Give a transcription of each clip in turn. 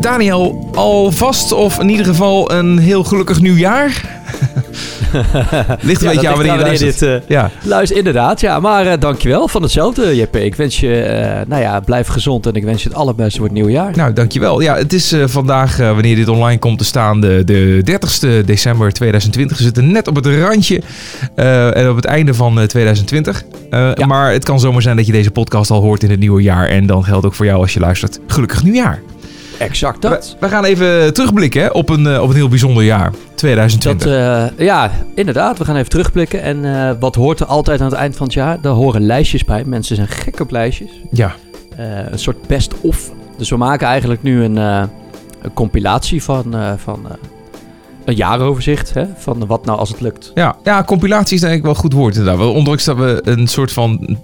Daniel, alvast of in ieder geval een heel gelukkig nieuwjaar. Ligt een Ja, beetje aan wanneer je luistert. dit, ja. Luister, inderdaad. Ja, maar eh, dankjewel van hetzelfde, JP. Ik wens je, eh, nou ja, blijf gezond en ik wens je het allerbeste voor het nieuwe jaar. Nou, dankjewel. Ja, het is eh, vandaag, eh, wanneer dit online komt te staan, de, de 30ste december 2020. We zitten net op het randje eh, en op het einde van eh, 2020. Eh, Ja. Maar het kan zomaar zijn dat je deze podcast al hoort in het nieuwe jaar. En dan geldt ook voor jou als je luistert. Gelukkig nieuwjaar. Exact dat. We, we gaan even terugblikken hè, op, een, eh, op een heel bijzonder jaar. 2020. Dat, eh, ja, inderdaad. We gaan even terugblikken. En eh, wat hoort er altijd aan het eind van het jaar? Daar horen lijstjes bij. Mensen zijn gek op lijstjes. ja. Een soort best-of. Dus we maken eigenlijk nu een, een compilatie van, van een jaaroverzicht. Hè? Van wat nou als het lukt. Ja, ja, compilatie is denk ik wel een goed woord inderdaad. Ondanks dat we een soort van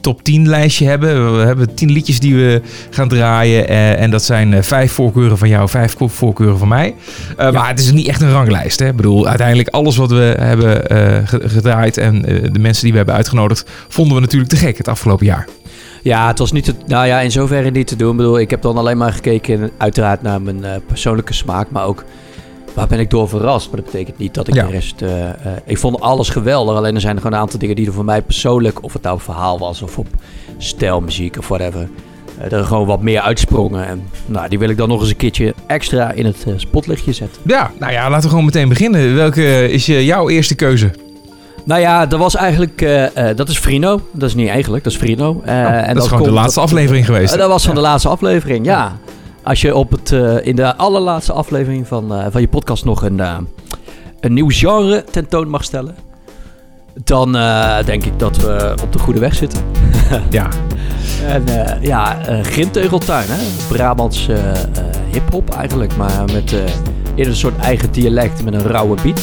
top 10 lijstje hebben. We hebben 10 liedjes die we gaan draaien. eh, en dat zijn eh, vijf voorkeuren van jou, vijf voorkeuren van mij. Eh, Maar het is niet echt een ranglijst. Hè? Ik bedoel, uiteindelijk alles wat we hebben ge- gedraaid en de mensen die we hebben uitgenodigd, vonden we natuurlijk te gek het afgelopen jaar. Ja, het was niet te, nou ja, in zoverre niet te doen. Ik bedoel, ik heb dan alleen maar gekeken, uiteraard naar mijn persoonlijke smaak, maar ook waar ben ik door verrast. Maar dat betekent niet dat ik Ja. de rest. eh, eh, ik vond alles geweldig. Alleen er zijn er gewoon een aantal dingen die er voor mij persoonlijk, of het nou verhaal was of op stijlmuziek of whatever, eh, er gewoon wat meer uitsprongen. En nou, die wil ik dan nog eens een keertje extra in het spotlichtje zetten. Ja, nou ja, laten we gewoon meteen beginnen. Welke is jouw eerste keuze? Nou ja, dat was eigenlijk, dat is Frino. Dat is niet eigenlijk, dat is Frino. Oh, en dat is gewoon de laatste dat- aflevering geweest. Dat was van de laatste aflevering, ja. Als je op het, eh, in de allerlaatste aflevering van, eh, van je podcast nog een, eh, een nieuw genre tentoon mag stellen, dan denk ik dat we op de goede weg zitten. Ja, En ja, Grintegeltuin, hè? Brabants hip-hop eigenlijk, maar met in een soort eigen dialect met een rauwe beat.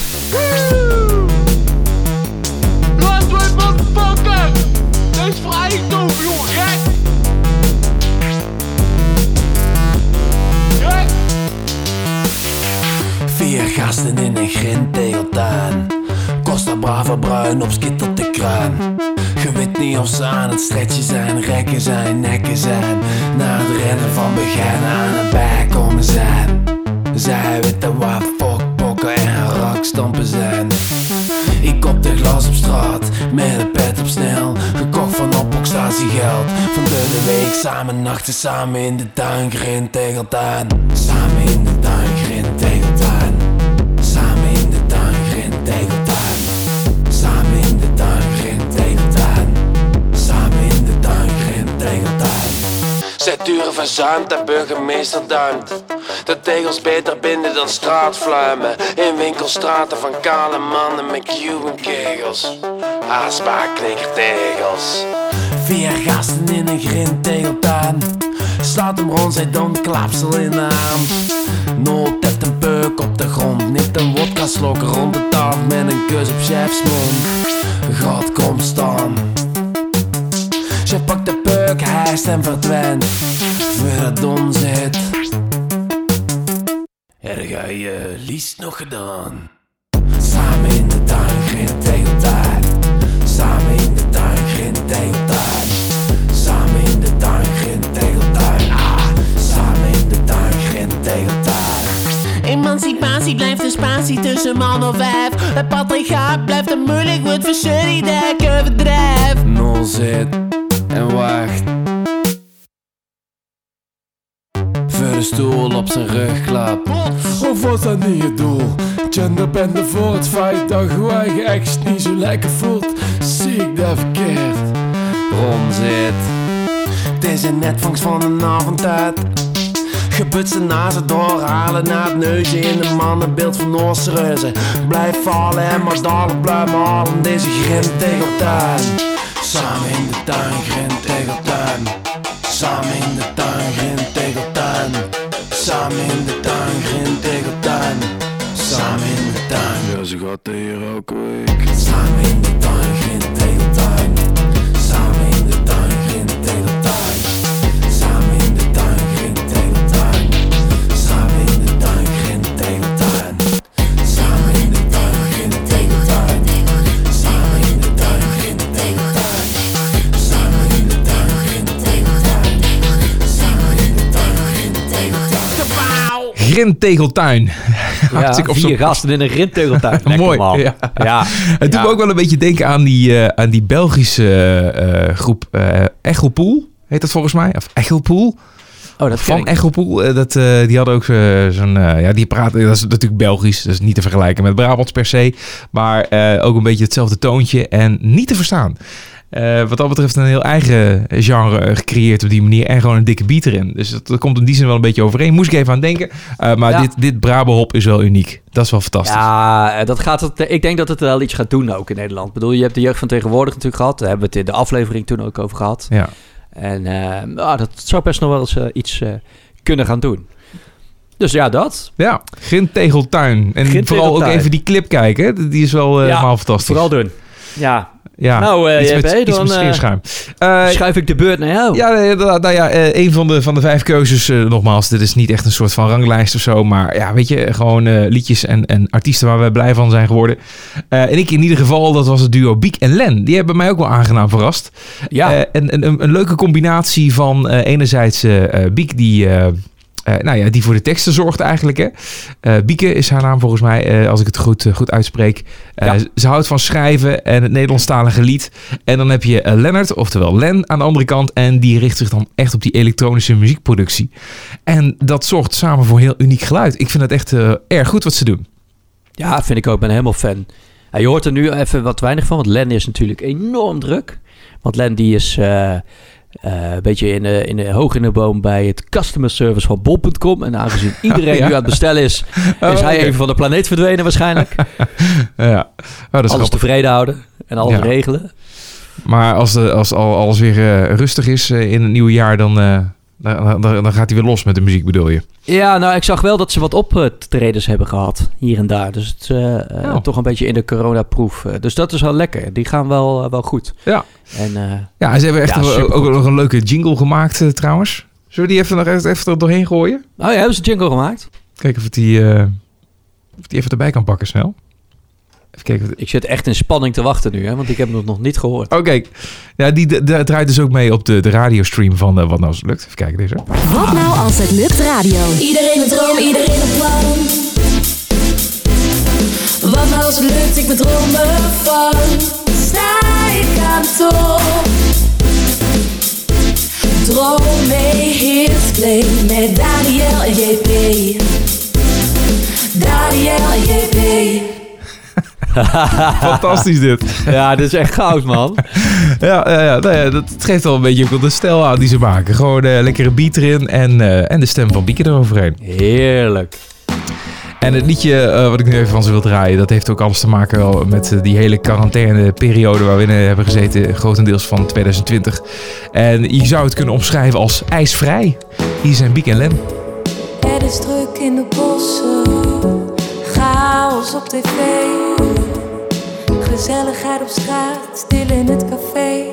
Gasten in een grintegeltuin. Costa Brava bruin op skittert de kruin. Je weet niet of ze aan het stretchen zijn, rekken zijn, nekken zijn. Na het rennen van begin aan het bijkomen zijn. Zij weten waar fokpokken en rakstampen zijn. Ik op de glas op straat, met een pet op snel. Gekocht van opstatiegeld. geld. Van de week samen nachten, samen in de tuin, grin tegeltuin. Samen in de Zij duren verzuimd en burgemeester duimt. De tegels beter binden dan straatvluimen. In winkelstraten van kale mannen met Cuban kegels. Haasbaar knikkertegels. Vier gasten in een grintegeltuin. Slaat hem rond, zij dan klapsel in hand. Nood heeft een peuk op de grond. Nipt een wodka slok rond de tafel met een kus op chefs mond. God komt staan. Chef pakt de peuk, hijst en verdwijnt. Voor het. Heb jij je liefst nog gedaan? Samen in de tuin, geen tegeltuin. Samen in de tuin, geen tegeltuin. Samen in de tuin, geen tegeltuin. Ah, samen in de tuin, geen tegeltuin. Emancipatie blijft een spatie tussen man of vijf. Het patriarchaat blijft een moeilijk woord voor jullie dekken bedrijf. Nul zit en wacht. De stoel op zijn rug klapt. Of was dat niet het doel? Genderbende voor het feit dat je eigen ex niet zo lekker voelt. Zie ik dat verkeerd? Ron zit. Het is een netvangst van een avond uit. Gebutste nazen doorhalen naar het neusje in een mannenbeeld van Noorse reuzen. Blijf vallen en maar dadelijk blijven halen deze grim tegeltuin. Samen in de tuin, grim tegeltuin. Samen in de tuin, grim tegeltuin. Samen in de tuin, grim tegeltuin. Samen in de tuin. Ja, ze gaat hier elke week. Samen in de tuin, grim tegeltuin. Samen grindtegeltuin. Ja, vier gasten in een grindtegeltuin. Lekker, Mooi, man. ja. ja. Het doet me ook wel een beetje denken aan die, eh, aan die Belgische eh, groep Echelpoel. Heet dat volgens mij? Of Echelpoel? Oh, dat Van. Echelpoel. dat, die hadden ook zo'n... ja, die praten... Dat is natuurlijk Belgisch. Dat is niet te vergelijken met Brabants per se. Maar ook een beetje hetzelfde toontje. En niet te verstaan. Eh, wat dat betreft een heel eigen genre gecreëerd op die manier. En gewoon een dikke beat erin. Dus dat, dat komt in die zin wel een beetje overeen. Moest ik even aan denken. Eh, maar Ja. dit, dit Brabahop is wel uniek. Dat is wel fantastisch. Ja, eh, dat gaat het, ik denk dat het wel iets gaat doen ook in Nederland. Ik bedoel, je hebt de jeugd van tegenwoordig natuurlijk gehad. Daar hebben we het in de aflevering toen ook over gehad. Ja. En nou, dat zou best nog wel eens iets kunnen gaan doen. Dus ja, dat. Ja, Grindtegeltuin. En vooral ook even die clip kijken. Die is wel Ja, helemaal fantastisch. Vooral doen. Ja, Ja, Nou, eh, iets met, iets dan, met eh, scheerschuim. Eh, schuif ik de beurt naar jou. ja, nou, ja, een van de, van de vijf keuzes, nogmaals, dit is niet echt een soort van ranglijst of zo, maar ja, weet je, gewoon liedjes en, en artiesten waar we blij van zijn geworden. En ik in ieder geval, dat was het duo Biek en Len. Die hebben mij ook wel aangenaam verrast. Ja. En, en een, een leuke combinatie van enerzijds Biek die... eh, nou ja, die voor de teksten zorgt eigenlijk. Hè. Eh, Bieke is haar naam volgens mij, eh, als ik het goed, goed uitspreek. Ja. Ze houdt van schrijven en het Nederlandstalige lied. En dan heb je Lennart, oftewel Len, aan de andere kant. En die richt zich dan echt op die elektronische muziekproductie. En dat zorgt samen voor heel uniek geluid. Ik vind het echt erg goed wat ze doen. Ja, vind ik ook. Ik ben helemaal fan. Ja, je hoort er nu even wat weinig van, want Len is natuurlijk enorm druk. Want Len die is eh, eh, een beetje in de, in de, hoog in de boom bij het customer service van bol.com. En aangezien iedereen Ja. nu aan het bestellen is, Oh, is hij even van de planeet verdwenen waarschijnlijk. Ja, oh, dat is alles grappig. tevreden houden en alles Ja. regelen. Maar als, de, als al, alles weer eh, rustig is eh, in het nieuwe jaar, dan, eh, dan, dan, dan gaat hij weer los met de muziek, bedoel je? Ja, nou, ik zag wel dat ze wat optredens hebben gehad, hier en daar. Dus het is eh, eh, Oh. toch een beetje in de coronaproef. Eh, dus dat is wel lekker. Die gaan wel, wel goed. Ja. En Ja, en ze hebben echt Ja, ook, nog een leuke jingle gemaakt trouwens. Zullen we die even, nog even, even er doorheen gooien? oh ja, hebben ze een jingle gemaakt? Kijken of, die, of die even erbij kan pakken snel. Even kijken. het- Ik zit echt in spanning te wachten nu, hè, want ik heb hem nog niet gehoord. Oh, kijk. Ja, die draait dus ook mee op de, de radiostream van eh, Wat Nou Als Het Lukt. Even kijken deze. Wat nou als het lukt radio? Iedereen een droom, iedereen een plan. Wat nou als het lukt, ik bedroom me van. Sta ik aan top. Droom mee, hits play met Daniel en JP. Daniel en JP. Fantastisch dit. Ja, dit is echt goud, man. Ja, ja, ja, nou ja, dat het geeft wel een beetje ook wel de stijl aan die ze maken. Gewoon eh lekkere beat erin en, eh, en de stem van Bieke eroverheen. Heerlijk. En het liedje eh, wat ik nu even van ze wil draaien, dat heeft ook alles te maken wel met die hele quarantaineperiode waar we in hebben gezeten, grotendeels van 2020. En je zou het kunnen omschrijven als ijsvrij. Hier zijn Biek en Len. Het is druk in de bossen, op tv. Gezelligheid op straat, stil in het café.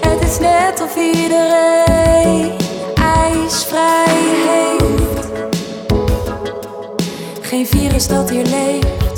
Het is net of iedereen ijsvrij heeft. Geen virus dat hier leeft.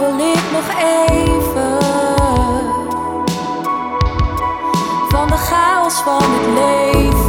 Spijbel ik nog even. Van de chaos van het leven.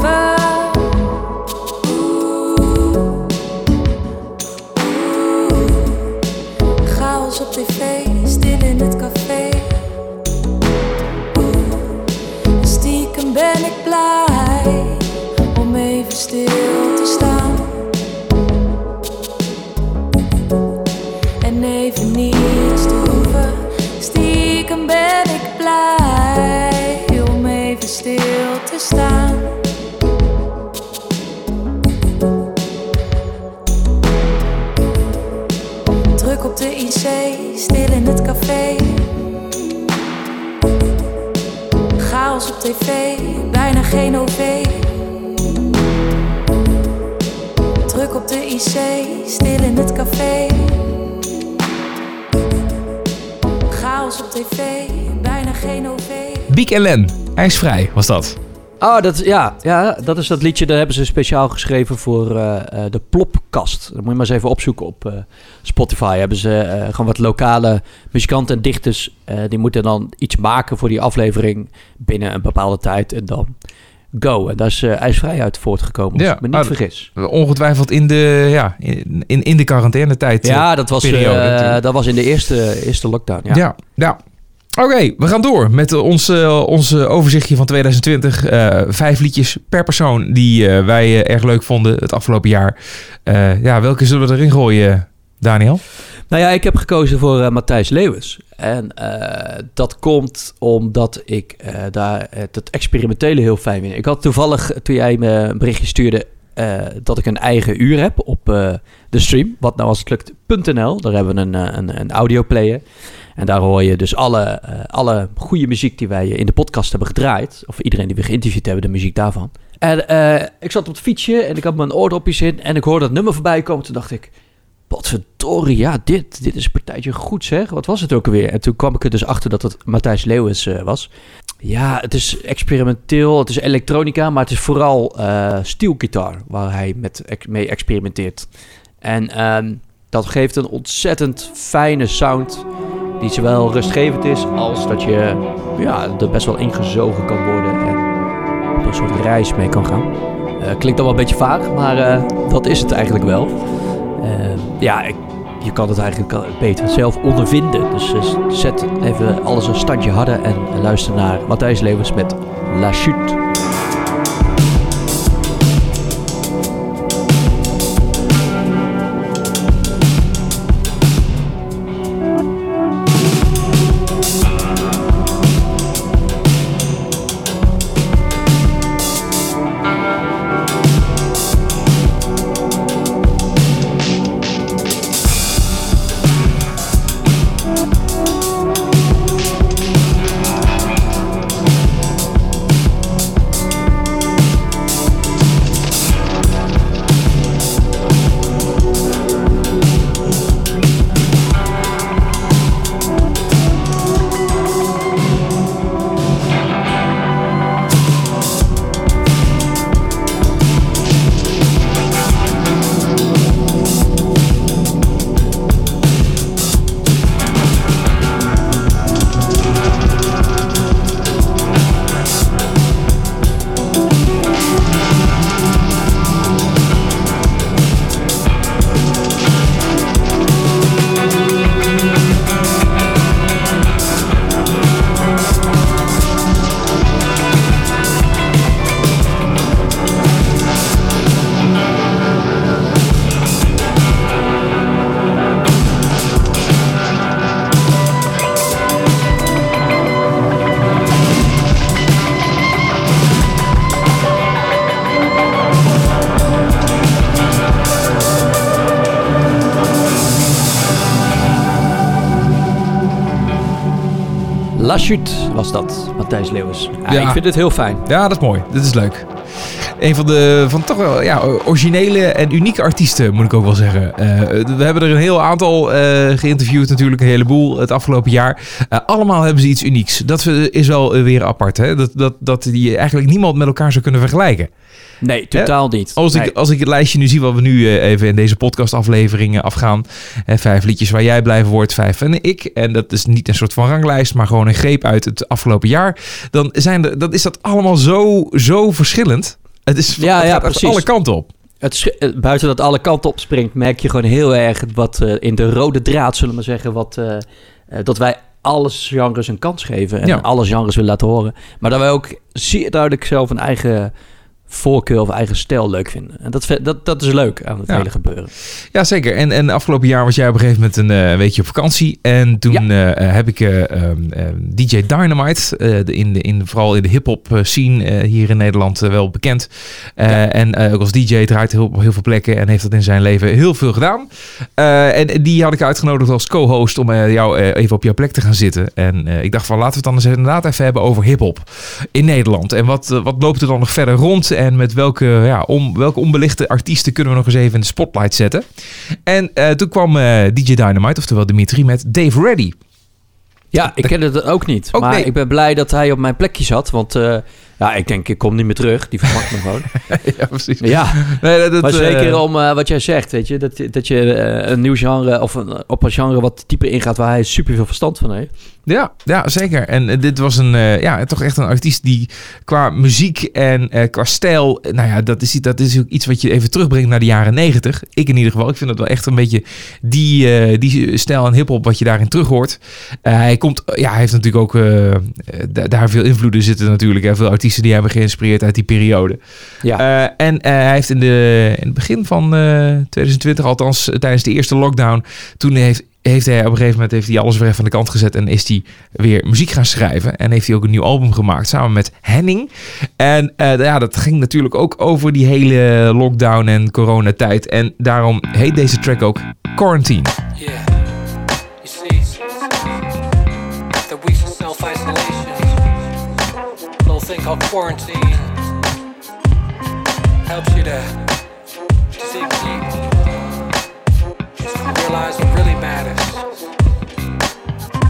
Tv, bijna geen OV. Druk op de IC, stil in het café. Chaos op tv, bijna geen OV. Biek en Len, ijsvrij was dat. Oh, dat, ja, ja, dat is dat liedje. Dat hebben ze speciaal geschreven voor eh, eh, de Plopkast. Dat moet je maar eens even opzoeken op eh, Spotify. Hebben ze gewoon wat lokale muzikanten en dichters. die moeten dan iets maken voor die aflevering binnen een bepaalde tijd. En dan go. En daar is ijsvrij uit voortgekomen, als Ja, ik me niet ah, vergis. Ongetwijfeld in de, ja, in, in, de quarantainetijd. Ja, dat was, periode dat was in de eerste, eerste lockdown. Ja. Ja, ja. Oké, we gaan door met eh, ons, eh, eh, overzichtje van 2020. Eh, vijf liedjes per persoon die wij erg leuk vonden het afgelopen jaar. Ja, welke zullen we erin gooien, Daniel? Nou ja, ik heb gekozen voor Matthijs Leeuwens. En dat komt omdat ik daar het experimentele heel fijn vind. Ik had toevallig, toen jij me een berichtje stuurde, eh, dat ik een eigen uur heb op eh, de stream. Wat nou als het lukt.nl. Daar hebben we een, eh, een, een audioplayer. En daar hoor je dus alle, alle goede muziek die wij in de podcast hebben gedraaid. Of iedereen die we geïnterviewd hebben, de muziek daarvan. En ik zat op het fietsje en ik had mijn oordopjes in. En ik hoorde dat nummer voorbij komen. Toen dacht ik, Potverdorie, ja, dit, dit is een partijtje goed zeg. Wat was het ook alweer? En toen kwam ik er dus achter dat het Matthijs Leeuwens was. Ja, het is experimenteel, het is elektronica, maar het is vooral eh steelgitaar waar hij met, mee experimenteert. En ehm, dat geeft een ontzettend fijne sound die zowel rustgevend is als dat je ja, er best wel ingezogen kan worden en op een soort reis mee kan gaan. Eh, klinkt dan wel een beetje vaag, maar eh, dat is het eigenlijk wel. Eh, ja, ik, je kan het eigenlijk al beter zelf ondervinden. Dus eh, zet even alles een standje harder en luister naar Matthijs Levens met La Chute. Was dat, Matthijs Leeuwens. Ja, Ja. Ik vind het heel fijn. Ja, dat is mooi. Dit is leuk. Een van de van toch wel ja, originele en unieke artiesten, moet ik ook wel zeggen. Eh, we hebben er een heel aantal eh, geïnterviewd, natuurlijk een heleboel het afgelopen jaar. Eh, allemaal hebben ze iets unieks. Dat is wel weer apart, hè? Dat, dat, dat die eigenlijk niemand met elkaar zou kunnen vergelijken. Nee, totaal niet. Als ik, als ik het lijstje nu zie wat we nu even in deze podcastafleveringen afgaan. Hè, vijf liedjes waar jij blij van wordt, vijf en ik. En dat is niet een soort van ranglijst, maar gewoon een greep uit het afgelopen jaar. Dan, zijn er, dan is dat allemaal zo, zo verschillend. Het is Ja, het ja, precies. alle kanten op. Het, eh, buiten dat alle kanten op springt, merk je gewoon heel erg wat eh, in de rode draad, zullen we zeggen, wat, eh, dat wij alle genres een kans geven en Ja. alle genres willen laten horen. Maar dat wij ook zeer duidelijk zelf een eigen voorkeur of eigen stijl leuk vinden. En dat, dat, dat is leuk aan het Ja. hele gebeuren. Ja, zeker. En, en afgelopen jaar was jij op een gegeven moment een eh, weekje op vakantie. En toen Ja. eh, heb ik eh, ehm, ehm, DJ Dynamite, eh, de, in de, in, vooral in de hip-hop eh, scene eh, hier in Nederland eh, wel bekend. Eh, En eh, ook als DJ draait hij heel, op heel veel plekken en heeft dat in zijn leven heel veel gedaan. Eh, en die had ik uitgenodigd als co-host om eh, jou eh, even op jouw plek te gaan zitten. En eh, ik dacht van laten we het dan eens inderdaad even hebben over hip-hop in Nederland. En wat, eh, wat loopt er dan nog verder rond? En met welke, ja, om, welke onbelichte artiesten kunnen we nog eens even in de spotlight zetten? En eh, toen kwam eh, DJ Dynamite, oftewel Dimitri, met Dave Reddy. Ja, ik ken het ook niet. Ook maar nee. ik ben blij dat hij op mijn plekje zat. Want eh, ja, ik denk, ik kom niet meer terug. Die vervangt me gewoon. ja, precies. Ja, Nee, dat, dat, maar zeker om wat jij zegt, weet je. Dat, dat je een nieuw genre of een, op een genre wat dieper ingaat waar hij super veel verstand van heeft. Ja, ja, zeker. En eh, dit was een, eh, ja, toch echt een artiest die qua muziek en eh, qua stijl, nou ja, dat is, dat is ook iets wat je even terugbrengt naar de jaren negentig. Ik in ieder geval. Ik vind dat wel echt een beetje die, die stijl en hiphop wat je daarin terug hoort. Hij komt, ja, hij heeft natuurlijk ook da- daar veel invloeden zitten natuurlijk. Hè, veel artiesten die hebben geïnspireerd uit die periode. Ja, en hij heeft in, de, in het begin van eh, 2020, althans tijdens de eerste lockdown, toen heeft, heeft hij op een gegeven moment heeft hij alles weer even aan de kant gezet en is hij weer muziek gaan schrijven. En heeft hij ook een nieuw album gemaakt samen met Henning. En eh, ja, dat ging natuurlijk ook over die hele lockdown en coronatijd. En daarom heet deze track ook Quarantine. Yeah. See, quarantine, helps you to, to realize what really matters.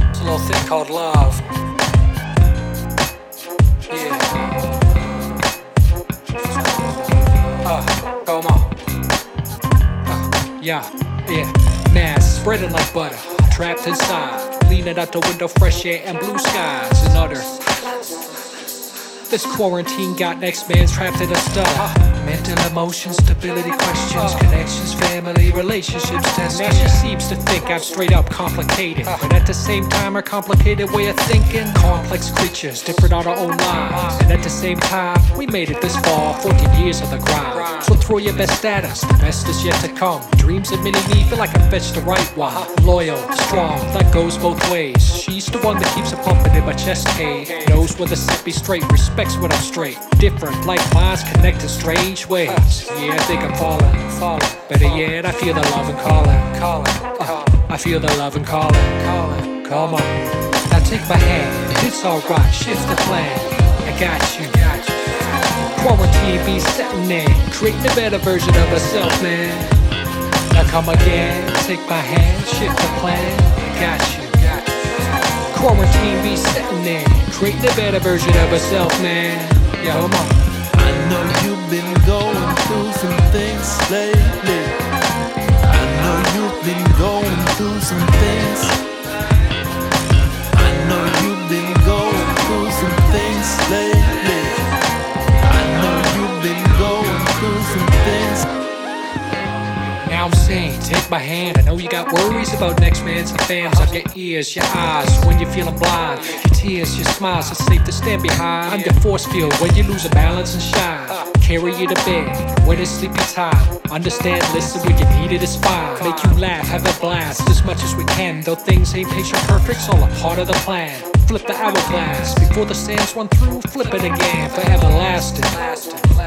It's a little thing called love. Yeah. Uh, come on. Yeah, yeah. Mass spreading like butter, trapped inside. Leaning out the window, fresh air and blue skies and utter. This quarantine got next man's trapped in a stutter. Mental emotions, stability questions, connections, family, relationships, test. Now she seems to think I'm straight up complicated, but at the same time, her complicated way of thinking. Complex creatures, different on our own lives, and at the same time, we made it this far. 14 years of the grind. So throw your best at us, the best is yet to come. Dreams of mini me feel like I fetched the right one. Loyal, strong, that goes both ways. She's the one that keeps a pumping in my chest cave. Knows to set me straight, respects when I'm straight. Different, like minds connect in strange ways. Yeah, I think I'm falling, falling. Better yet, I feel the love and calling, calling. Uh, I feel the love and calling, calling. Come on, now take my hand. It's alright, shift the plan. I got you, got you. Be setting in, creating a better version of herself, man. Now come again, take my hand, shift the plan. You, got you. Quarantine be setting in, creating a better version of herself, man. Yeah, come on. I know you've been going through some things lately. I know you've been going through some things. I'm saying, take my hand. I know you got worries about next man's and fams. I'm your ears, your eyes when you're feeling blind. Your tears, your smiles are safe to stand behind. I'm your force field when you lose a balance and shine. Carry you to bed when it's sleepy time. Understand, listen when you need it, it is fine. Make you laugh, have a blast as much as we can. Though things ain't picture perfect, it's all a part of the plan. Flip the hourglass before the sands run through. Flip it again, for everlasting.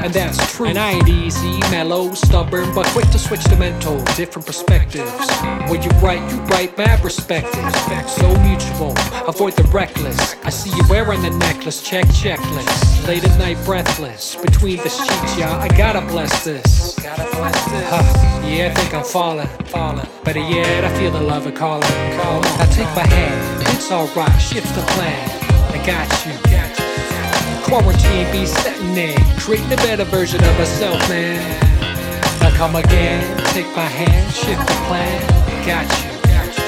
And that's true. And I ain't easy, mellow, stubborn, but quick to switch to mental, different perspectives. When you right, you right, mad perspective. So mutual, avoid the reckless. I see you wearing the necklace, check checklist. Late at night, breathless. Between the sheets, y'all, I gotta bless this. Gotta bless this. Huh, yeah, I think I'm falling, falling. Better yet, I feel the love and calling. Now take my hand, it's alright, shift the plan. I got you. Quarantine be setting in, creating a better version of herself, man. Now come again, take my hand, shift the plan. Got you, got you.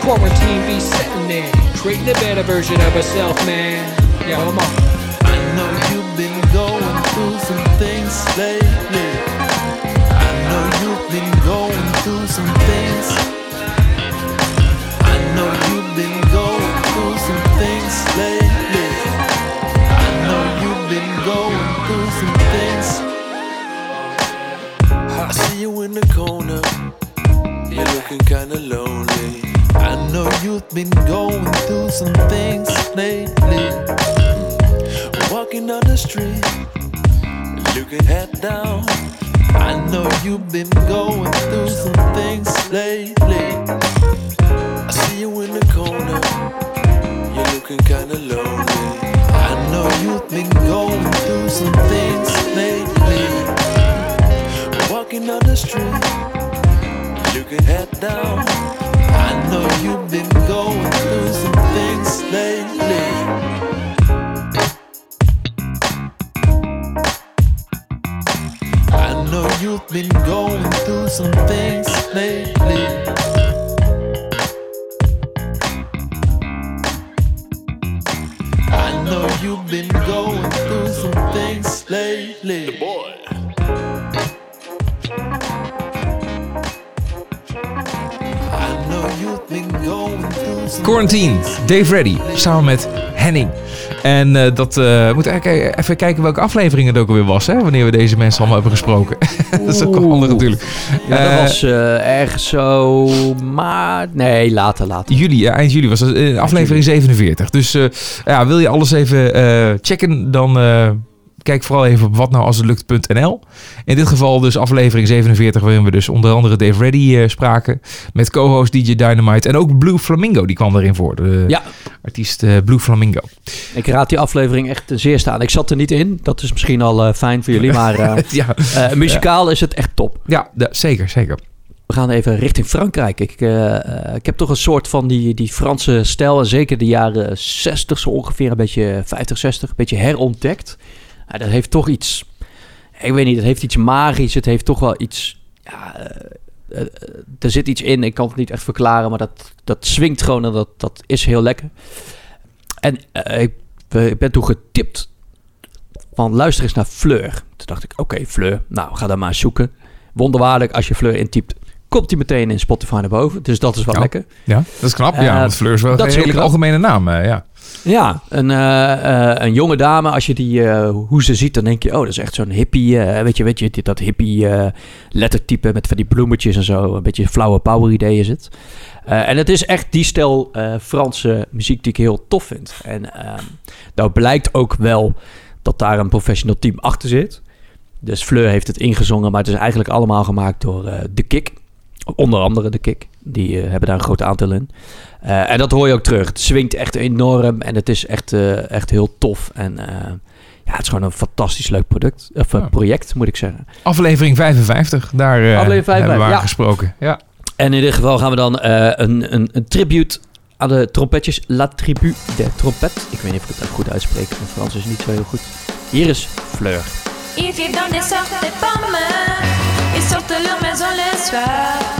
Quarantine be setting in, creating a better version of herself, man. Yeah, come on. I know you've been going through some things lately. I know you've been going through some things. kinda lonely. I know you've been going through some things lately. Walking on the street, looking head down. I know you've been going through some things lately. I see you in the corner, you're looking kinda lonely. I know you've been going through some things lately. Walking on the street looking head down. I know you've been going through some things lately. I know you've been going through some things lately. I know you've been going through some things lately. The boy. Quarantine, Dave Reddy, samen met Henning. En eh, dat eh moet eigenlijk even kijken welke afleveringen het ook alweer was, hè? Wanneer we deze mensen allemaal hebben gesproken. dat is ook wel handig natuurlijk. Ja, dat Eh, was ergens zo... Maar... Nee, later, later. Juli, eind juli was eh, aflevering 47. Dus ja, wil je alles even checken, dan kijk vooral even op watnoualshetlukt.nl. In dit geval dus aflevering 47, waarin we dus onder andere Dave Reddy eh, spraken. Met co-host DJ Dynamite en ook Blue Flamingo, die kwam erin voor. De Ja. artiest eh, Blue Flamingo. Ik raad die aflevering echt ten zeerste aan. Ik zat er niet in. Dat is misschien al eh, fijn voor jullie. Maar eh, Ja, eh, muzikaal is het echt top. ja zeker, zeker. We gaan even richting Frankrijk. Ik, eh, eh, ik heb toch een soort van die, die Franse stijl. En zeker de jaren 60 zo ongeveer. Een beetje 50, 60. Een beetje herontdekt. Ja, dat heeft toch iets... Ik weet niet, het heeft iets magisch. Het heeft toch wel iets... Ja, eh, eh, er zit iets in. Ik kan het niet echt verklaren. Maar dat, dat swingt gewoon en dat, dat is heel lekker. En eh, ik, eh, ik ben toen getipt van luister eens naar Fleur. Toen dacht ik, oké, Fleur. Nou, ga dan maar eens zoeken. Wonderwaarlijk, als je Fleur intypt, komt hij meteen in Spotify naar boven. Dus dat is wel Ja. lekker. Ja, dat is knap. Eh, ja, want Fleur is wel een knap. algemene naam. eh, ja. Ja, een, eh, eh, een jonge dame, als je die, eh, hoe ze ziet, dan denk je, oh, dat is echt zo'n hippie, weet je, weet je, dat hippie lettertype met van die bloemetjes en zo, een beetje flauwe power ideeën zit. Eh, en het is echt die stijl Franse muziek die ik heel tof vind. En ehm nou blijkt ook wel dat daar een professional team achter zit. Dus Fleur heeft het ingezongen, maar het is eigenlijk allemaal gemaakt door The Kick. Onder andere The Kick. Die eh, hebben daar een groot aantal in. Eh, en dat hoor je ook terug. Het swingt echt enorm en het is echt, eh, echt heel tof. En eh, ja, het is gewoon een fantastisch leuk product. Of Ja. project, moet ik zeggen. Aflevering 55, daar eh, Aflevering 55, hebben we ja. gesproken. Ja. En in dit geval gaan we dan eh, een, een, een tribute aan de trompetjes. La Tribu de Trompette. Ik weet niet of ik het goed uitspreek. Mijn Frans is niet zo heel goed. Hier is Fleur. De. Ils sortent leur maison le soir.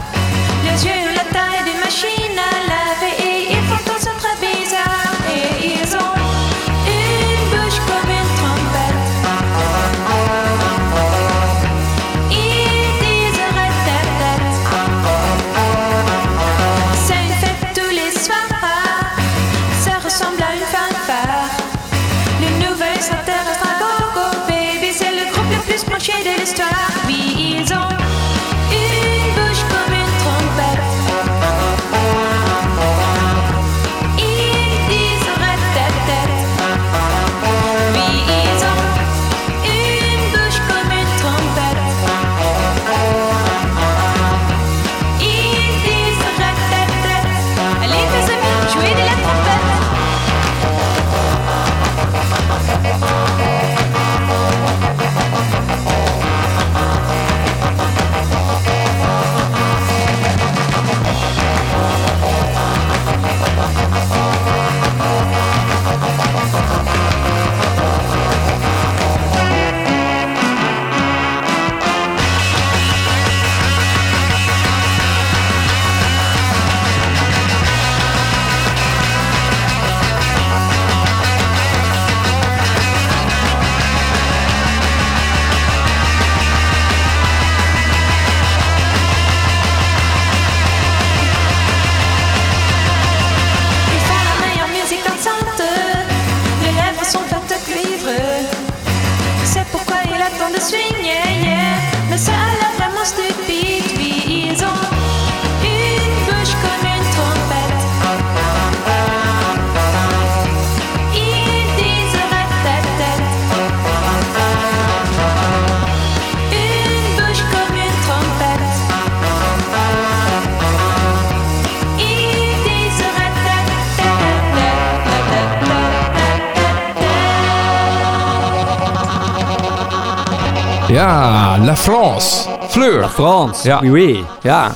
La France. Fleur. Frans. Ja. Oui, oui. Ja.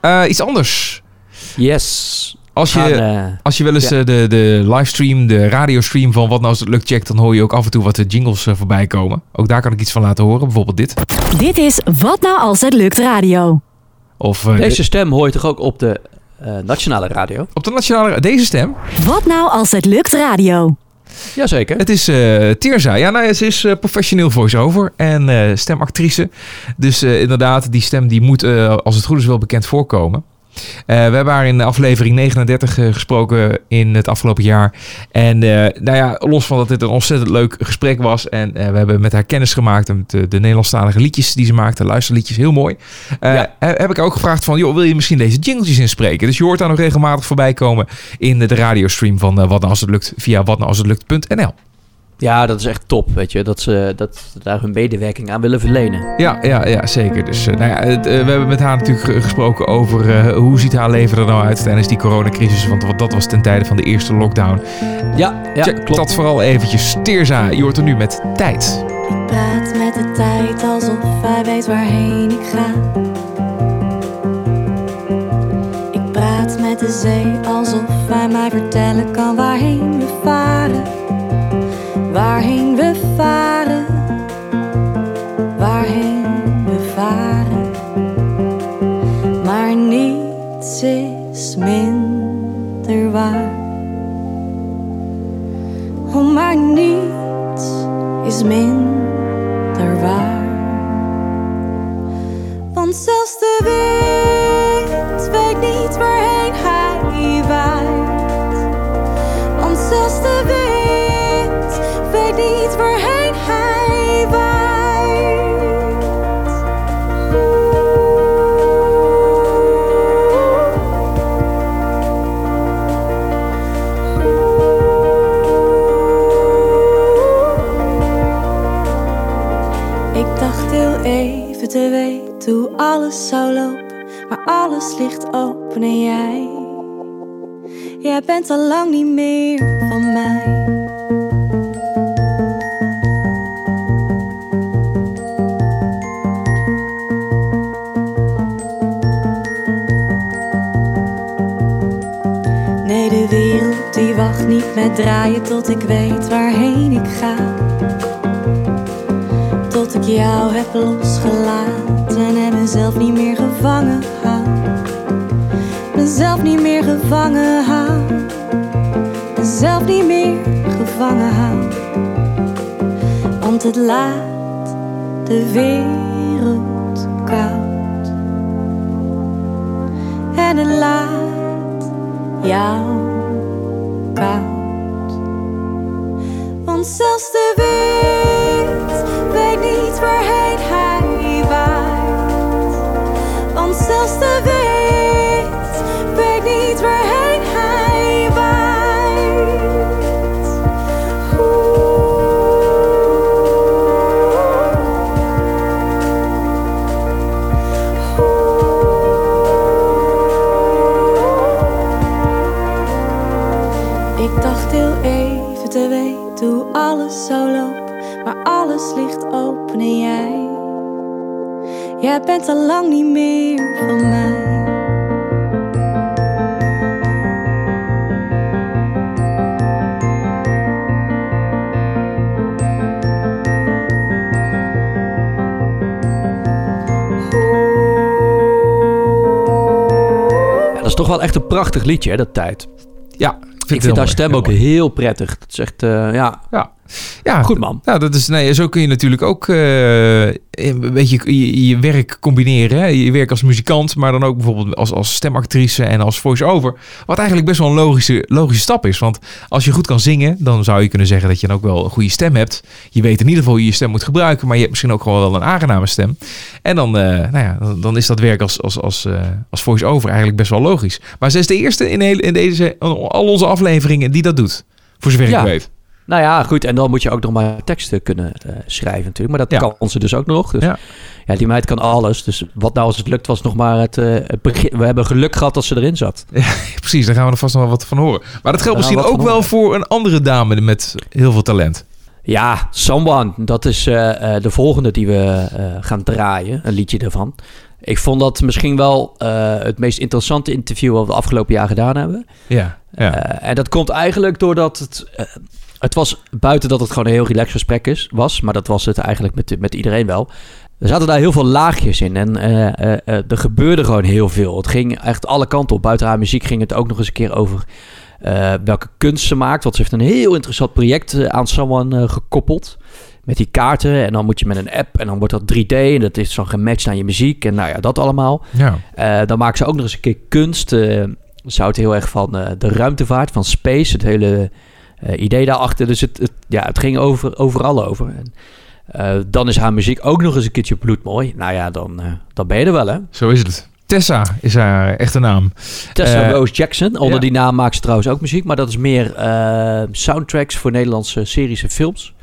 Eh, iets anders. Yes. Als Gaan, je, eh, als je wel eens ja. eh, de, de livestream, de radiostream van Wat Nou Als Het Lukt checkt... dan hoor je ook af en toe wat de jingles voorbij komen. Ook daar kan ik iets van laten horen. Bijvoorbeeld dit. Dit is Wat nou als het lukt radio. Of Deze stem hoor je toch ook op de eh, nationale radio? op de nationale... Deze stem. Wat nou als het lukt radio. Jazeker. Het is Tirza. Ja, nou, ze is eh, professioneel voice-over en eh, stemactrice. Dus inderdaad, die stem die moet, als het goed is, wel bekend voorkomen. Eh, we hebben haar in aflevering 39 eh, gesproken in het afgelopen jaar. En eh, nou ja, los van dat dit een ontzettend leuk gesprek was. En we hebben met haar kennis gemaakt. Met de, de Nederlandstalige liedjes die ze maakte. Luisterliedjes, heel mooi. Ja. Heb ik ook gevraagd van, joh, wil je misschien deze jingletjes inspreken? Dus je hoort daar nog regelmatig voorbij komen in de radiostream van Wat Nou Als Het Lukt. Via watnoualshetlukt.nl. Ja, dat is echt top, weet je. Dat ze, dat ze daar hun medewerking aan willen verlenen. Ja, ja, ja zeker. Dus eh, nou ja, het, eh, we hebben met haar natuurlijk ge- gesproken over eh, hoe ziet haar leven er nou uit tijdens die coronacrisis. Want dat was ten tijde van de eerste lockdown. Ja, ja Check klopt. dat vooral eventjes. Teerza, je hoort er nu met tijd. Ik praat met de tijd alsof hij weet waarheen ik ga. Ik praat met de zee alsof hij mij vertellen kan waarheen. Waarheen we varen. Waarheen we varen. Maar niets is minder waar. Oh, maar niets is minder waar. Want zelfs de wind weet niet waarheen hij waait. Want zelfs de bent al lang niet meer van mij. Nee, de wereld die wacht niet met draaien tot ik weet waarheen ik ga tot ik jou heb losgelaten laat de wereld dacht heel even te weten hoe alles zou lopen, maar alles ligt open en jij, jij bent al lang niet meer van mij. Ja, dat is toch wel echt een prachtig liedje, hè, dat tijd. Ja, Ik vind haar stem ook heel prettig. Dat is echt, eh, ja, Ja, ja goed man. Nou, dat is, nee, zo kun je natuurlijk ook een beetje je, je werk combineren. Hè? Je werk als muzikant, maar dan ook bijvoorbeeld als, als stemactrice en als voice-over. Wat eigenlijk best wel een logische, logische stap is. Want als je goed kan zingen, dan zou je kunnen zeggen dat je dan ook wel een goede stem hebt. Je weet in ieder geval hoe je je stem moet gebruiken, maar je hebt misschien ook gewoon wel een aangename stem. En dan, eh, nou ja, dan, dan is dat werk als, als, als, eh, als voice-over eigenlijk best wel logisch. Maar ze is de eerste in, heel, in deze, al onze afleveringen die dat doet. Voor zover Ja. ik weet. Nou ja, goed. En dan moet je ook nog maar teksten kunnen eh, schrijven natuurlijk. Maar dat Ja. kan ze dus ook nog. Dus Ja. ja. die meid kan alles. Dus wat nou als het lukt was nog maar het, eh, het begin. We hebben geluk gehad dat ze erin zat. Precies, daar gaan we er vast nog wel wat van horen. Maar dat geldt misschien ook wel horen. voor een andere dame met heel veel talent. Ja, Someone. Dat is eh, de volgende die we gaan draaien. Een liedje ervan. Ik vond dat misschien wel het meest interessante interview wat we afgelopen jaar gedaan hebben. Ja, ja. En dat komt eigenlijk doordat het... het was buiten dat het gewoon een heel relaxed gesprek is, was. Maar dat was het eigenlijk met, met iedereen wel. Er zaten daar heel veel laagjes in. En eh, eh, eh, er gebeurde gewoon heel veel. Het ging echt alle kanten op. Buiten haar muziek ging het ook nog eens een keer over... welke kunst ze maakt. Want ze heeft een heel interessant project aan Someone gekoppeld. Met die kaarten. En dan moet je met een app. En dan wordt dat 3D. En dat is dan gematcht aan je muziek. En nou ja, dat allemaal. ja. Dan maakt ze ook nog eens een keer kunst. ze houdt heel erg van de ruimtevaart, van space, het hele idee daarachter. Dus het, het, ja, het ging over, overal over. En, eh, dan is haar muziek ook nog eens een keertje bloedmooi. Nou ja, dan, eh, dan ben je er wel, hè? Zo is het. Tessa is haar echte naam. Tessa Eh, Rose Jackson. Onder ja. die naam maakt ze trouwens ook muziek. Maar dat is meer eh, soundtracks voor Nederlandse series en films.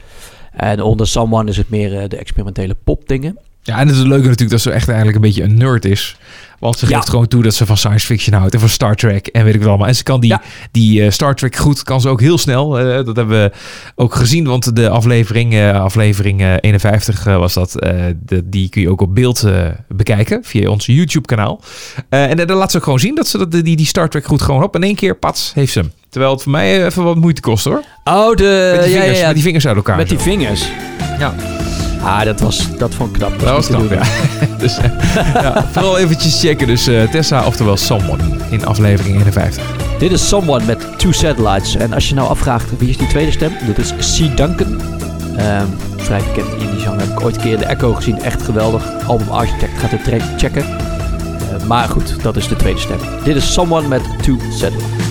En onder Someone is het meer eh, de experimentele popdingen. Ja, en het is leuk natuurlijk dat ze echt eigenlijk een beetje een nerd is. Want ze Ja. geeft gewoon toe dat ze van science fiction houdt en van Star Trek en weet ik wel allemaal. En ze kan die, Ja. die eh, Star Trek goed, kan ze ook heel snel. Eh, dat hebben we ook gezien, want de aflevering, eh, aflevering eh, 51 eh, was dat. de, die kun je ook op beeld bekijken via ons YouTube kanaal. En daar laat ze ook gewoon zien dat ze dat, die, die Star Trek goed gewoon op. In één keer, pats, heeft ze hem. Terwijl het voor mij even wat moeite kost hoor. Oh, de... Met die vingers, ja, ja. Met die vingers uit elkaar. Met die vingers. Ja. Ah, dat, was, dat vond ik knap. Dat was knap, doen. ja. dus, eh, ja. Vooral eventjes checken. Dus eh, Tessa, oftewel Someone, in aflevering 51. Dit is Someone met Two Satellites. En als je nou afvraagt wie is die tweede stem, dat is C. Duncan. Ehm, vrij bekend indie zanger. Heb ik ooit een keer in de Echo gezien. Echt geweldig. Album Architect gaat het direct checken. Eh, maar goed, dat is de tweede stem. Dit is Someone met Two Satellites.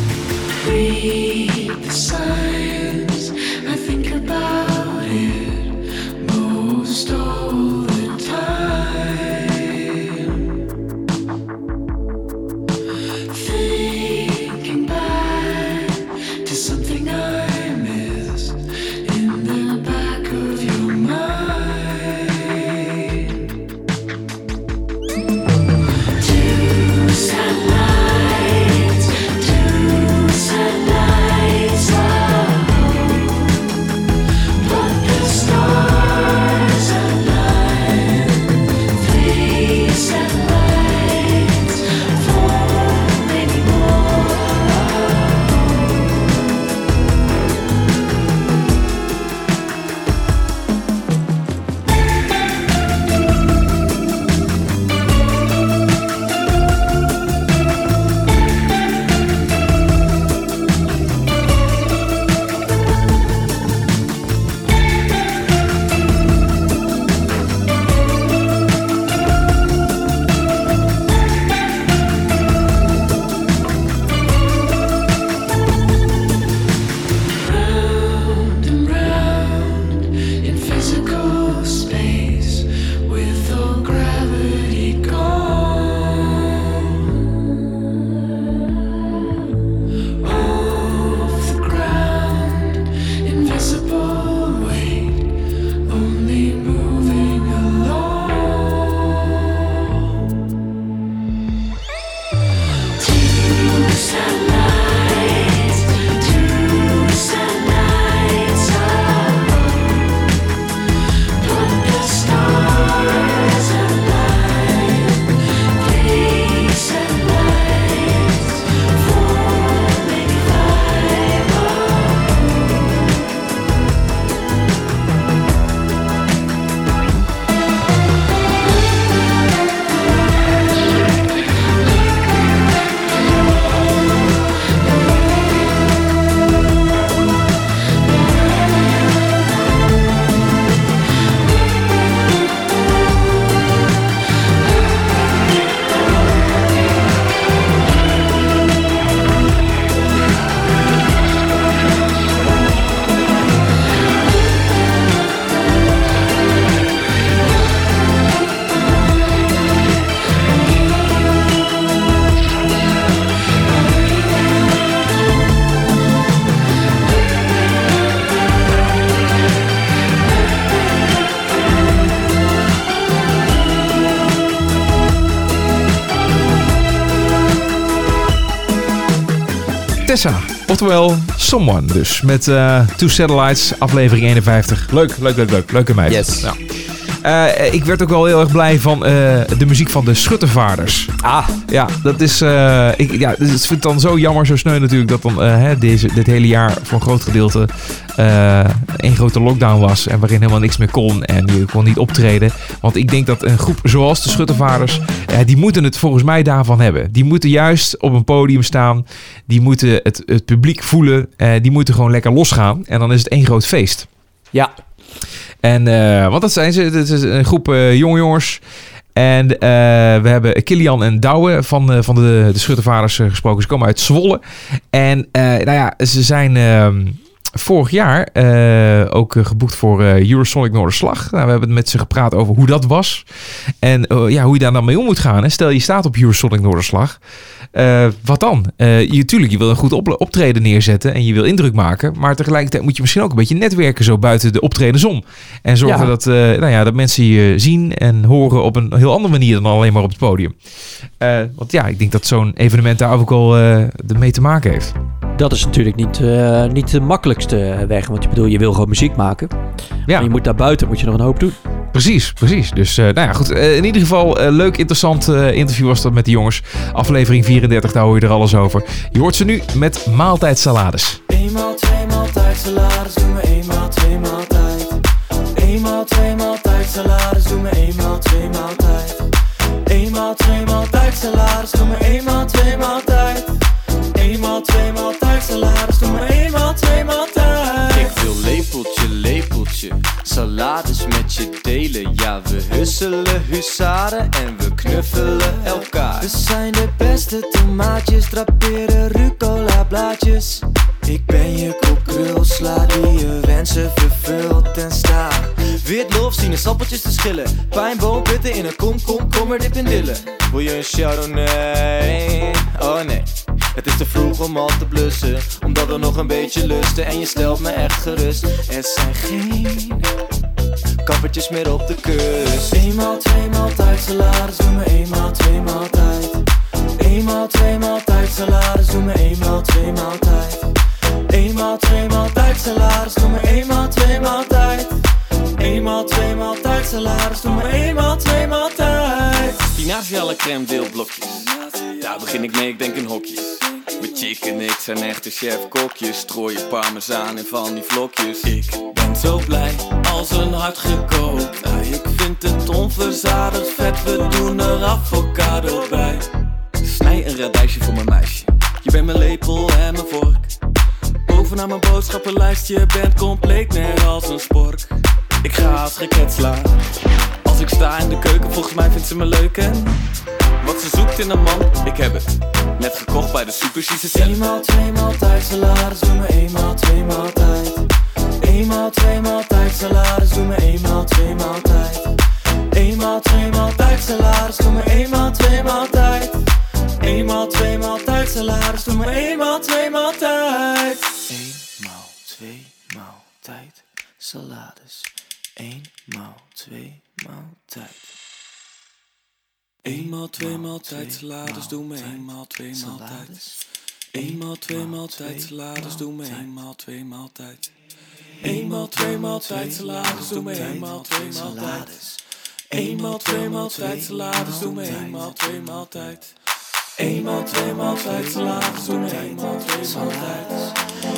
Oftewel, Someone dus. Met eh, Two Satellites, aflevering 51. Leuk, leuk, leuk, leuk. Leuke meid. Yes. Ja. Eh, ik werd ook wel heel erg blij van eh, de muziek van de Schuttervaarders. Ah, Ja, dat is. eh, ik, ja, dus het vind ik dan zo jammer, zo sneu natuurlijk, dat dan hè, deze, dit hele jaar voor een groot gedeelte één grote lockdown was. En waarin helemaal niks meer kon. En je kon niet optreden. Want ik denk dat een groep zoals de Schuttervaarders, die moeten het volgens mij daarvan hebben. Die moeten juist op een podium staan. Die moeten het, het publiek voelen. die moeten gewoon lekker losgaan. En dan is het één groot feest. ja. En, eh, want dat zijn ze. Het is een groep eh, jonge jongens. En eh, we hebben Kilian en Douwe van, van de, de Schuttervaders gesproken. Ze komen uit Zwolle. En nou ja, ze zijn ehm, vorig jaar ook geboekt voor Eurosonic Noorderslag. Nou, we hebben met ze gepraat over hoe dat was. En ja, hoe je daar dan mee om moet gaan. Hè. Stel je staat op Eurosonic Noorderslag. Eh, wat dan? Eh, je, tuurlijk, je wil een goed op- optreden neerzetten en je wil indruk maken. Maar tegelijkertijd moet je misschien ook een beetje netwerken zo buiten de optredens om. En zorgen Ja. dat, eh, nou ja, dat mensen je zien en horen op een heel andere manier dan alleen maar op het podium. Want ja, ik denk dat zo'n evenement daar ook al mee te maken heeft. Dat is natuurlijk niet, niet de makkelijkste weg. Want je bedoel, je wil gewoon muziek maken. Ja. Maar je moet daar buiten moet je nog een hoop doen. Precies, precies. Dus nou ja, goed. In ieder geval, leuk, interessant interview was dat met de jongens. Aflevering 34, daar hoor je er alles over. Je hoort ze nu met maaltijdsalades. Eenmaal, tweemaal tijd salaris, doe me eenmaal, tweemaal tijd. Eenmaal, tweemaal tijd salaris, doe me eenmaal, tweemaal tijd. Eenmaal, tweemaal tijd salaris, doe me eenmaal, tweemaal tijd. Salades met je delen. Ja, we husselen husaren en we knuffelen elkaar. We zijn de beste tomaatjes, draperen rucola blaadjes. Ik ben je kokrul, sla die je wensen vervult en sta. Wit lof, sinaasappeltjes te schillen. Pijnboom, pitten in een kom, kom, kom er dip in dillen. Wil je een chardonnay? Oh nee. Het is te vroeg om al te blussen, omdat we nog een beetje lusten en je stelt me echt gerust. Er zijn geen kappertjes meer op de kust. Eenmaal, tweemaal tijd salaris, doe me eenmaal, tweemaal tijd. Eenmaal, tweemaal tijd salaris, doe me eenmaal, tweemaal tijd. Eenmaal, tweemaal tijd salaris, doe me eenmaal, tweemaal tijd. Eenmaal, tweemaal tijd salaris, doe me eenmaal, tweemaal tijd. La crème deelblokjes. Daar begin ik mee, ik denk in hokjes. Mijn chick en ik zijn echte chef-kokjes. Strooi je parmezaan in van die vlokjes. Ik ben zo blij als een hart gekookt. ik vind het onverzadigd vet, we doen er avocado bij. Snij een radijsje voor mijn meisje. Je bent mijn lepel en mijn vork. Bovenaan mijn boodschappenlijst, je bent compleet net als een spork. Ik ga als geket slaan. Als ik sta in de keuken, volgens mij vindt ze me leuk en wat ze zoekt in een man, ik heb het. Net gekocht bij de super, ze zelf. Eenmaal, tweemaal tijd salaris, doe me eenmaal, tweemaal tijd. Eenmaal, tweemaal tijd salaris, doe me eenmaal, tweemaal tijd. Eenmaal, tweemaal tijd salaris, doe me eenmaal, tweemaal tijd. Eenmaal, tweemaal tijd salaris, doe me eenmaal, tweemaal tijd. Eenmaal, tweemaal tijd, salades. Eenmaal, tijd. Eenmaal, tweemaal tijd, salades, doe me eenmaal, tweemaal tijd. Eenmaal, tweemaal tijd, salades, doe me eenmaal, tweemaal tijd. Eenmaal, tweemaal tijd, salades, doe me eenmaal, tweemaal tijd. Eenmaal, tweemaal tijd, salades, doe me eenmaal, tweemaal tijd. Eenmaal, tweemaal tijd, salades, doe me eenmaal, tweemaal tijd.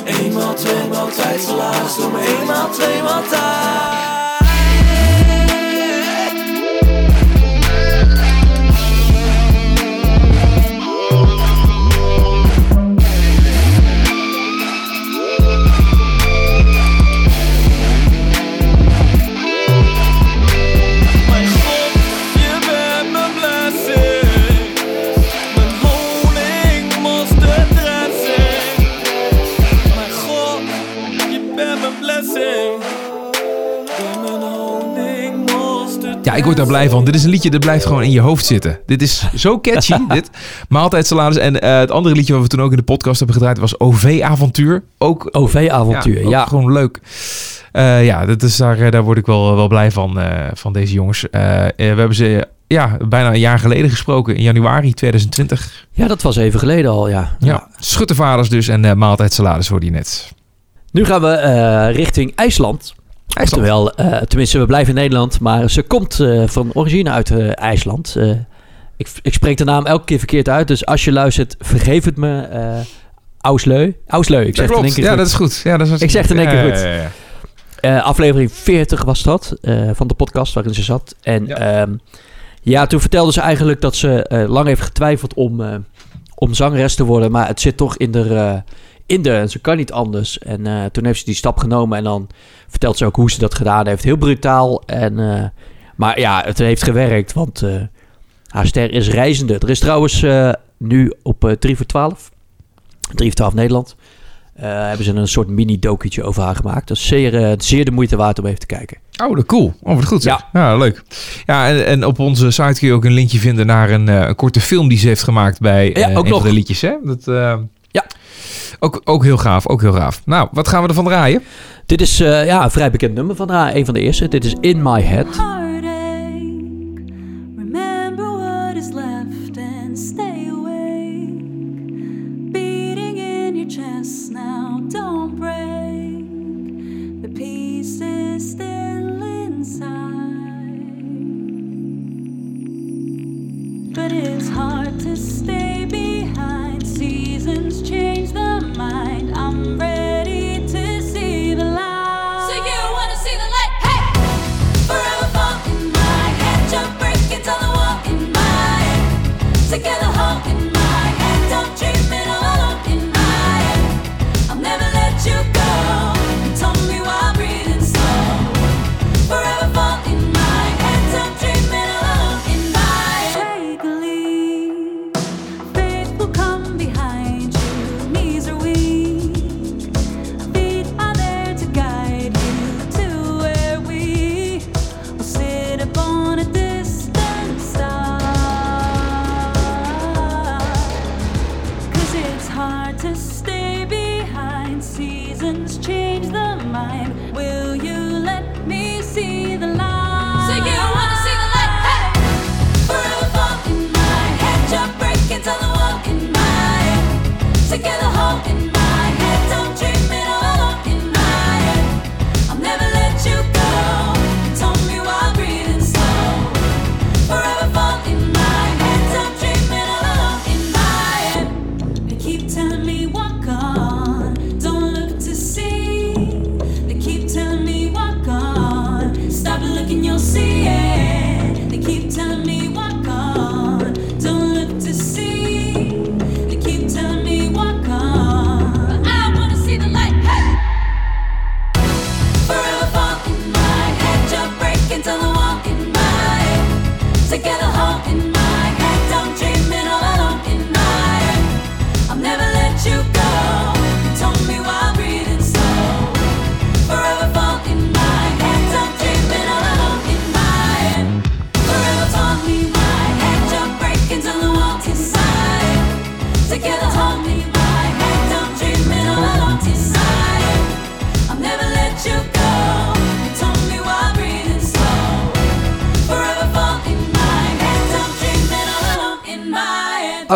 Eenmaal, tweemaal tijd, salades, doe me eenmaal, tweemaal tijd. Ja, ik word daar blij van. Dit is een liedje dat blijft gewoon in je hoofd zitten. Dit is zo catchy, dit. Maaltijdsalades. En eh, het andere liedje wat we toen ook in de podcast hebben gedraaid was OV-avontuur. Ook OV-avontuur, ja. Gewoon leuk. Eh, ja, dat is daar, eh, daar word ik wel, wel blij van, van deze jongens. We hebben ze ja, bijna een jaar geleden gesproken. In januari 2020. Ja, dat was even geleden al, ja. Ja, schuttervaders dus en maaltijdsalades hoorde je net. Nu gaan we richting IJsland. Oftewel, eh, tenminste, we blijven in Nederland, maar ze komt eh, van origine uit eh, IJsland. Ik, ik spreek de naam elke keer verkeerd uit, dus als je luistert, vergeef het me. Ausleu. Ausleu, ik zeg het in één keer Ja, goed. dat is goed. Ja, dat is Ik zeg het in één keer goed. ja, ja, ja. Aflevering 40 was dat, van de podcast waarin ze zat. En ja, ja toen vertelde ze eigenlijk dat ze lang heeft getwijfeld om, om zangeres te worden. Maar het zit toch in de, in de en ze kan niet anders. En eh, toen heeft ze die stap genomen en dan vertelt ze ook hoe ze dat gedaan heeft. Heel brutaal. En, eh, maar ja, het heeft gewerkt, want eh, haar ster is reizende. Er is trouwens nu op eh 3 voor 12, 3 voor 12 Nederland... hebben ze een soort mini-dokietje over haar gemaakt. Dat is zeer, zeer de moeite waard om even te kijken. Oh, dat cool. Oh, wat goed. Ja, leuk. Ja, en, en op onze site kun je ook een linkje vinden naar een, een korte film die ze heeft gemaakt bij Ja, ook een nog. van de liedjes. Hè? Dat. Ook, ook heel gaaf, ook heel gaaf. Nou, wat gaan we ervan draaien? Dit is eh, ja, een vrij bekend nummer van haar. Een van de eerste. Dit is In My Head.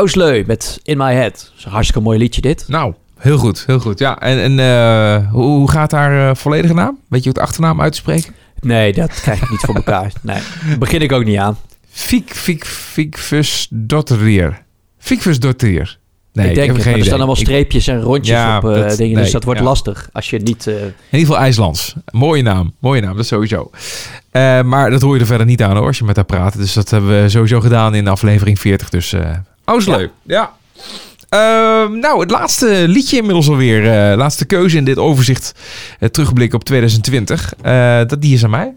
Ausleu met In My Head. Dat is een hartstikke mooi liedje dit. Nou, heel goed, heel goed. Ja, en, en eh, hoe, hoe gaat haar eh, volledige naam? Weet je hoe het achternaam uit te spreken? Nee, dat krijg ik niet voor elkaar. Nee, daar begin ik ook niet aan. Fiek, Fiek, Fiekfus Dotterier. Fiekfus Dotterier. Nee, ik denk heb het, geen er staan allemaal Ik- streepjes en rondjes Ja, op eh, dat- dingen. nee, dus dat wordt ja. lastig als je niet... eh, In ieder geval IJslands. Mooie naam. Mooie naam, dat sowieso. Maar dat hoor je er verder niet aan hoor, als je met haar praat. Dus dat hebben we sowieso gedaan in aflevering 40. Dus eh Ausleu. Ja. Ehm, nou, het laatste liedje inmiddels alweer. eh, laatste keuze in dit overzicht. eh, terugblik op 2020. Eh, dat, die is aan mij.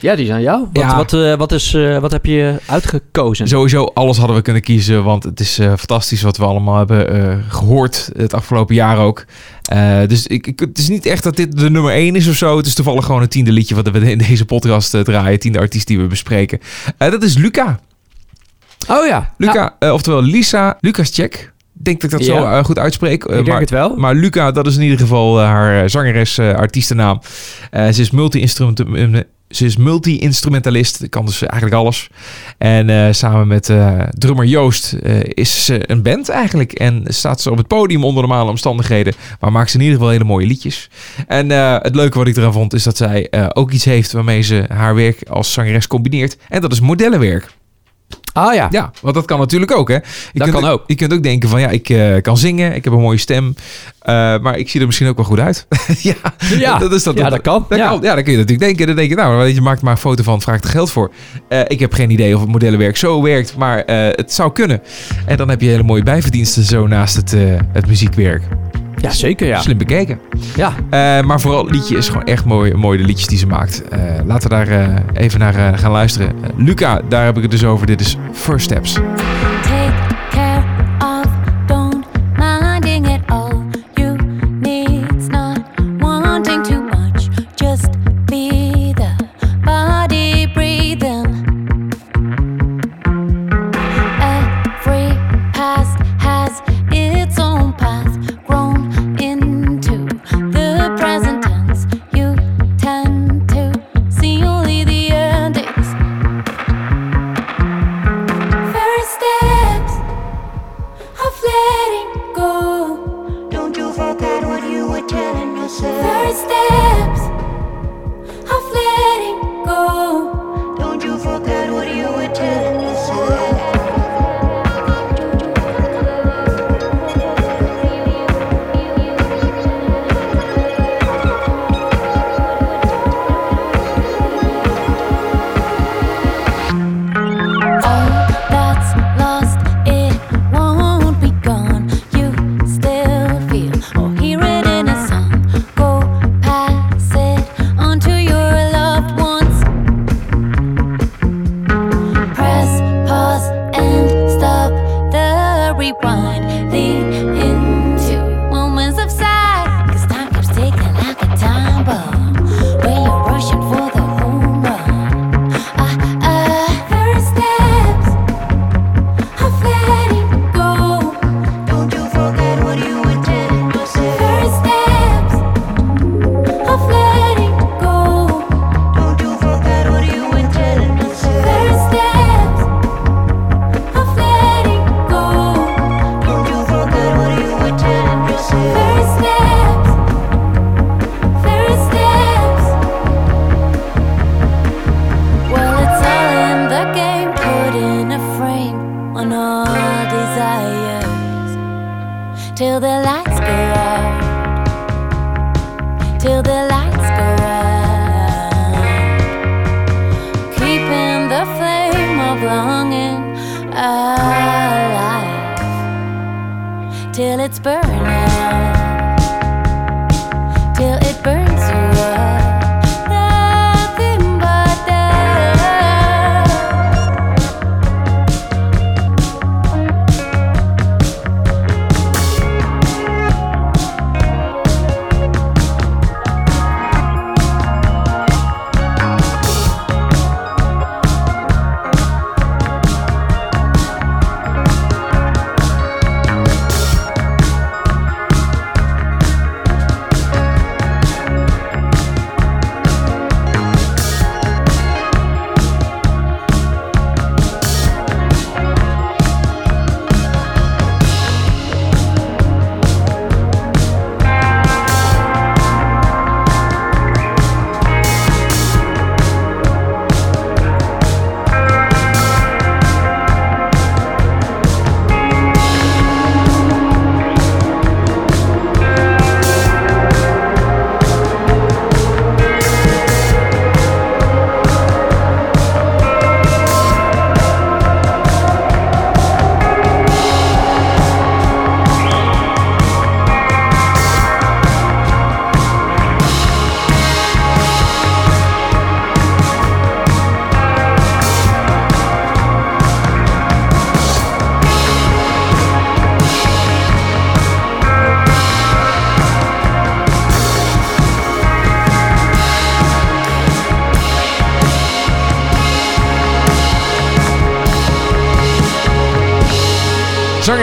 ja, die zijn jou. Wat, Ja. wat, wat, is, wat heb je uitgekozen? Sowieso alles hadden we kunnen kiezen. Want het is fantastisch wat we allemaal hebben eh, gehoord. Het afgelopen jaar ook. Dus ik, ik, het is niet echt dat dit de nummer 1 is of zo. Het is toevallig gewoon het tiende liedje wat we in deze podcast draaien. Tiende artiest die we bespreken. Dat is Luca. Oh ja. Luca, eh, oftewel Lisa Lucas Check. Ik denk dat ik dat zo Ja. eh, goed uitspreek. Eh, Ik denk maar, het wel. Maar Luca, dat is in ieder geval haar zangeres, artiestennaam. Ze is multi-instrument- Ze is multi-instrumentalist, kan dus eigenlijk alles. En samen met drummer Joost is ze een band eigenlijk. En staat ze op het podium onder normale omstandigheden. Maar maakt ze in ieder geval hele mooie liedjes. En het leuke wat ik eraan vond is dat zij ook iets heeft waarmee ze haar werk als zangeres combineert. En dat is modellenwerk. Ah ja. Ja, want dat kan natuurlijk ook, hè? Je Dat kunt kan ook. Je kunt ook denken van, ja, ik eh, kan zingen, ik heb een mooie stem, eh, maar ik zie er misschien ook wel goed uit. ja, Ja. dat is dat. Ja, dat kan. Dat Ja. kan. Ja, dan kun je natuurlijk denken. Dan denk je, nou, je maakt maar een foto van, vraagt er geld voor. Eh, ik heb geen idee of het modellenwerk zo werkt, maar het zou kunnen. En dan heb je hele mooie bijverdiensten zo naast het, het muziekwerk. Ja, zeker ja. Slim bekeken. Ja. Eh, maar vooral het liedje is gewoon echt mooi, mooi de liedjes die ze maakt. Eh, laten we daar eh, even naar gaan luisteren. Luca, daar heb ik het dus over. Dit is First Steps.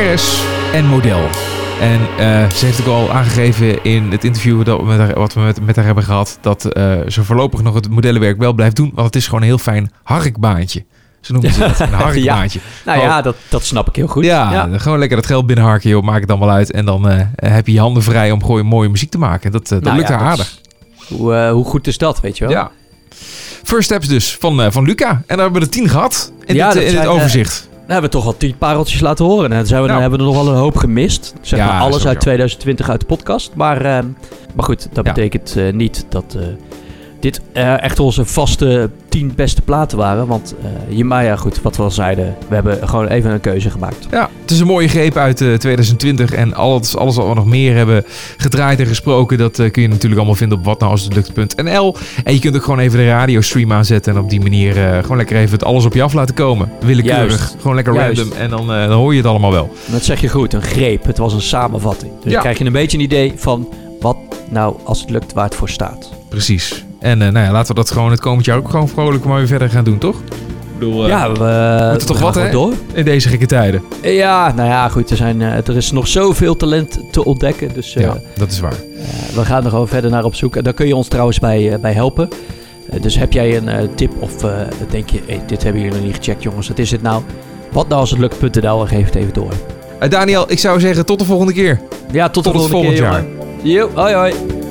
Zangeres en model. En eh, ze heeft ook al aangegeven in het interview dat we met haar, wat we met, met haar hebben gehad... dat eh, ze voorlopig nog het modellenwerk wel blijft doen. Want het is gewoon een heel fijn harkbaantje. Ze noemen ze dat, een harkbaantje. Nou ja, dat, dat snap ik heel goed. Ja, gewoon lekker dat geld binnenharken, joh. Maak het dan wel uit. En dan eh, heb je je handen vrij om gewoon mooie muziek te maken. Dat, dat Nou lukt ja, haar dat aardig. is- Hoe, hoe goed is dat, weet je wel? Ja. First Steps dus, van, van Luca. En dan hebben we er tien gehad in, Ja, dit, in dit overzicht. Dan hebben we toch al tien pareltjes laten horen. En dan, zijn we, Nou. hebben we er nog wel een hoop gemist. Zeg Ja, maar alles uit 2020 uit de podcast. Maar, eh, maar goed, dat Ja. betekent eh, niet dat eh, dit eh, echt onze vaste tien beste platen waren. Want eh je, maar ja, goed, wat we al zeiden. We hebben gewoon even een keuze gemaakt. Ja, het is een mooie greep uit eh, 2020. En alles, alles wat we nog meer hebben gedraaid en gesproken... dat eh, kun je natuurlijk allemaal vinden op watnoualshetlukt.nl. En je kunt ook gewoon even de radiostream aanzetten... en op die manier eh, gewoon lekker even het alles op je af laten komen. Willekeurig. Juist. Gewoon lekker Juist. random. En dan, eh, dan hoor je het allemaal wel. Dat zeg je goed, een greep. Het was een samenvatting. Dus Ja. krijg je een beetje een idee van wat nou, als het lukt, waar het voor staat. Precies. En eh, nou ja, laten we dat gewoon het komend jaar ook gewoon vrolijk maar weer verder gaan doen, toch? Ik bedoel, eh, ja, we, moeten toch wat, hè? door. in deze gekke tijden. Ja, nou ja, goed. Er, zijn, eh, er is nog zoveel talent te ontdekken. Dus eh, ja, dat is waar. we gaan er gewoon verder naar op zoek. En daar kun je ons trouwens bij, eh, bij helpen. Dus heb jij een eh, tip of eh, denk je, hey, dit hebben jullie nog niet gecheckt jongens. Wat is het nou? Wat nou als het lukt.nl en geef het even door. Daniel, ik zou zeggen tot de volgende keer. Ja, tot, Tot de het volgende volgend keer, jongen. Yo, hoi hoi.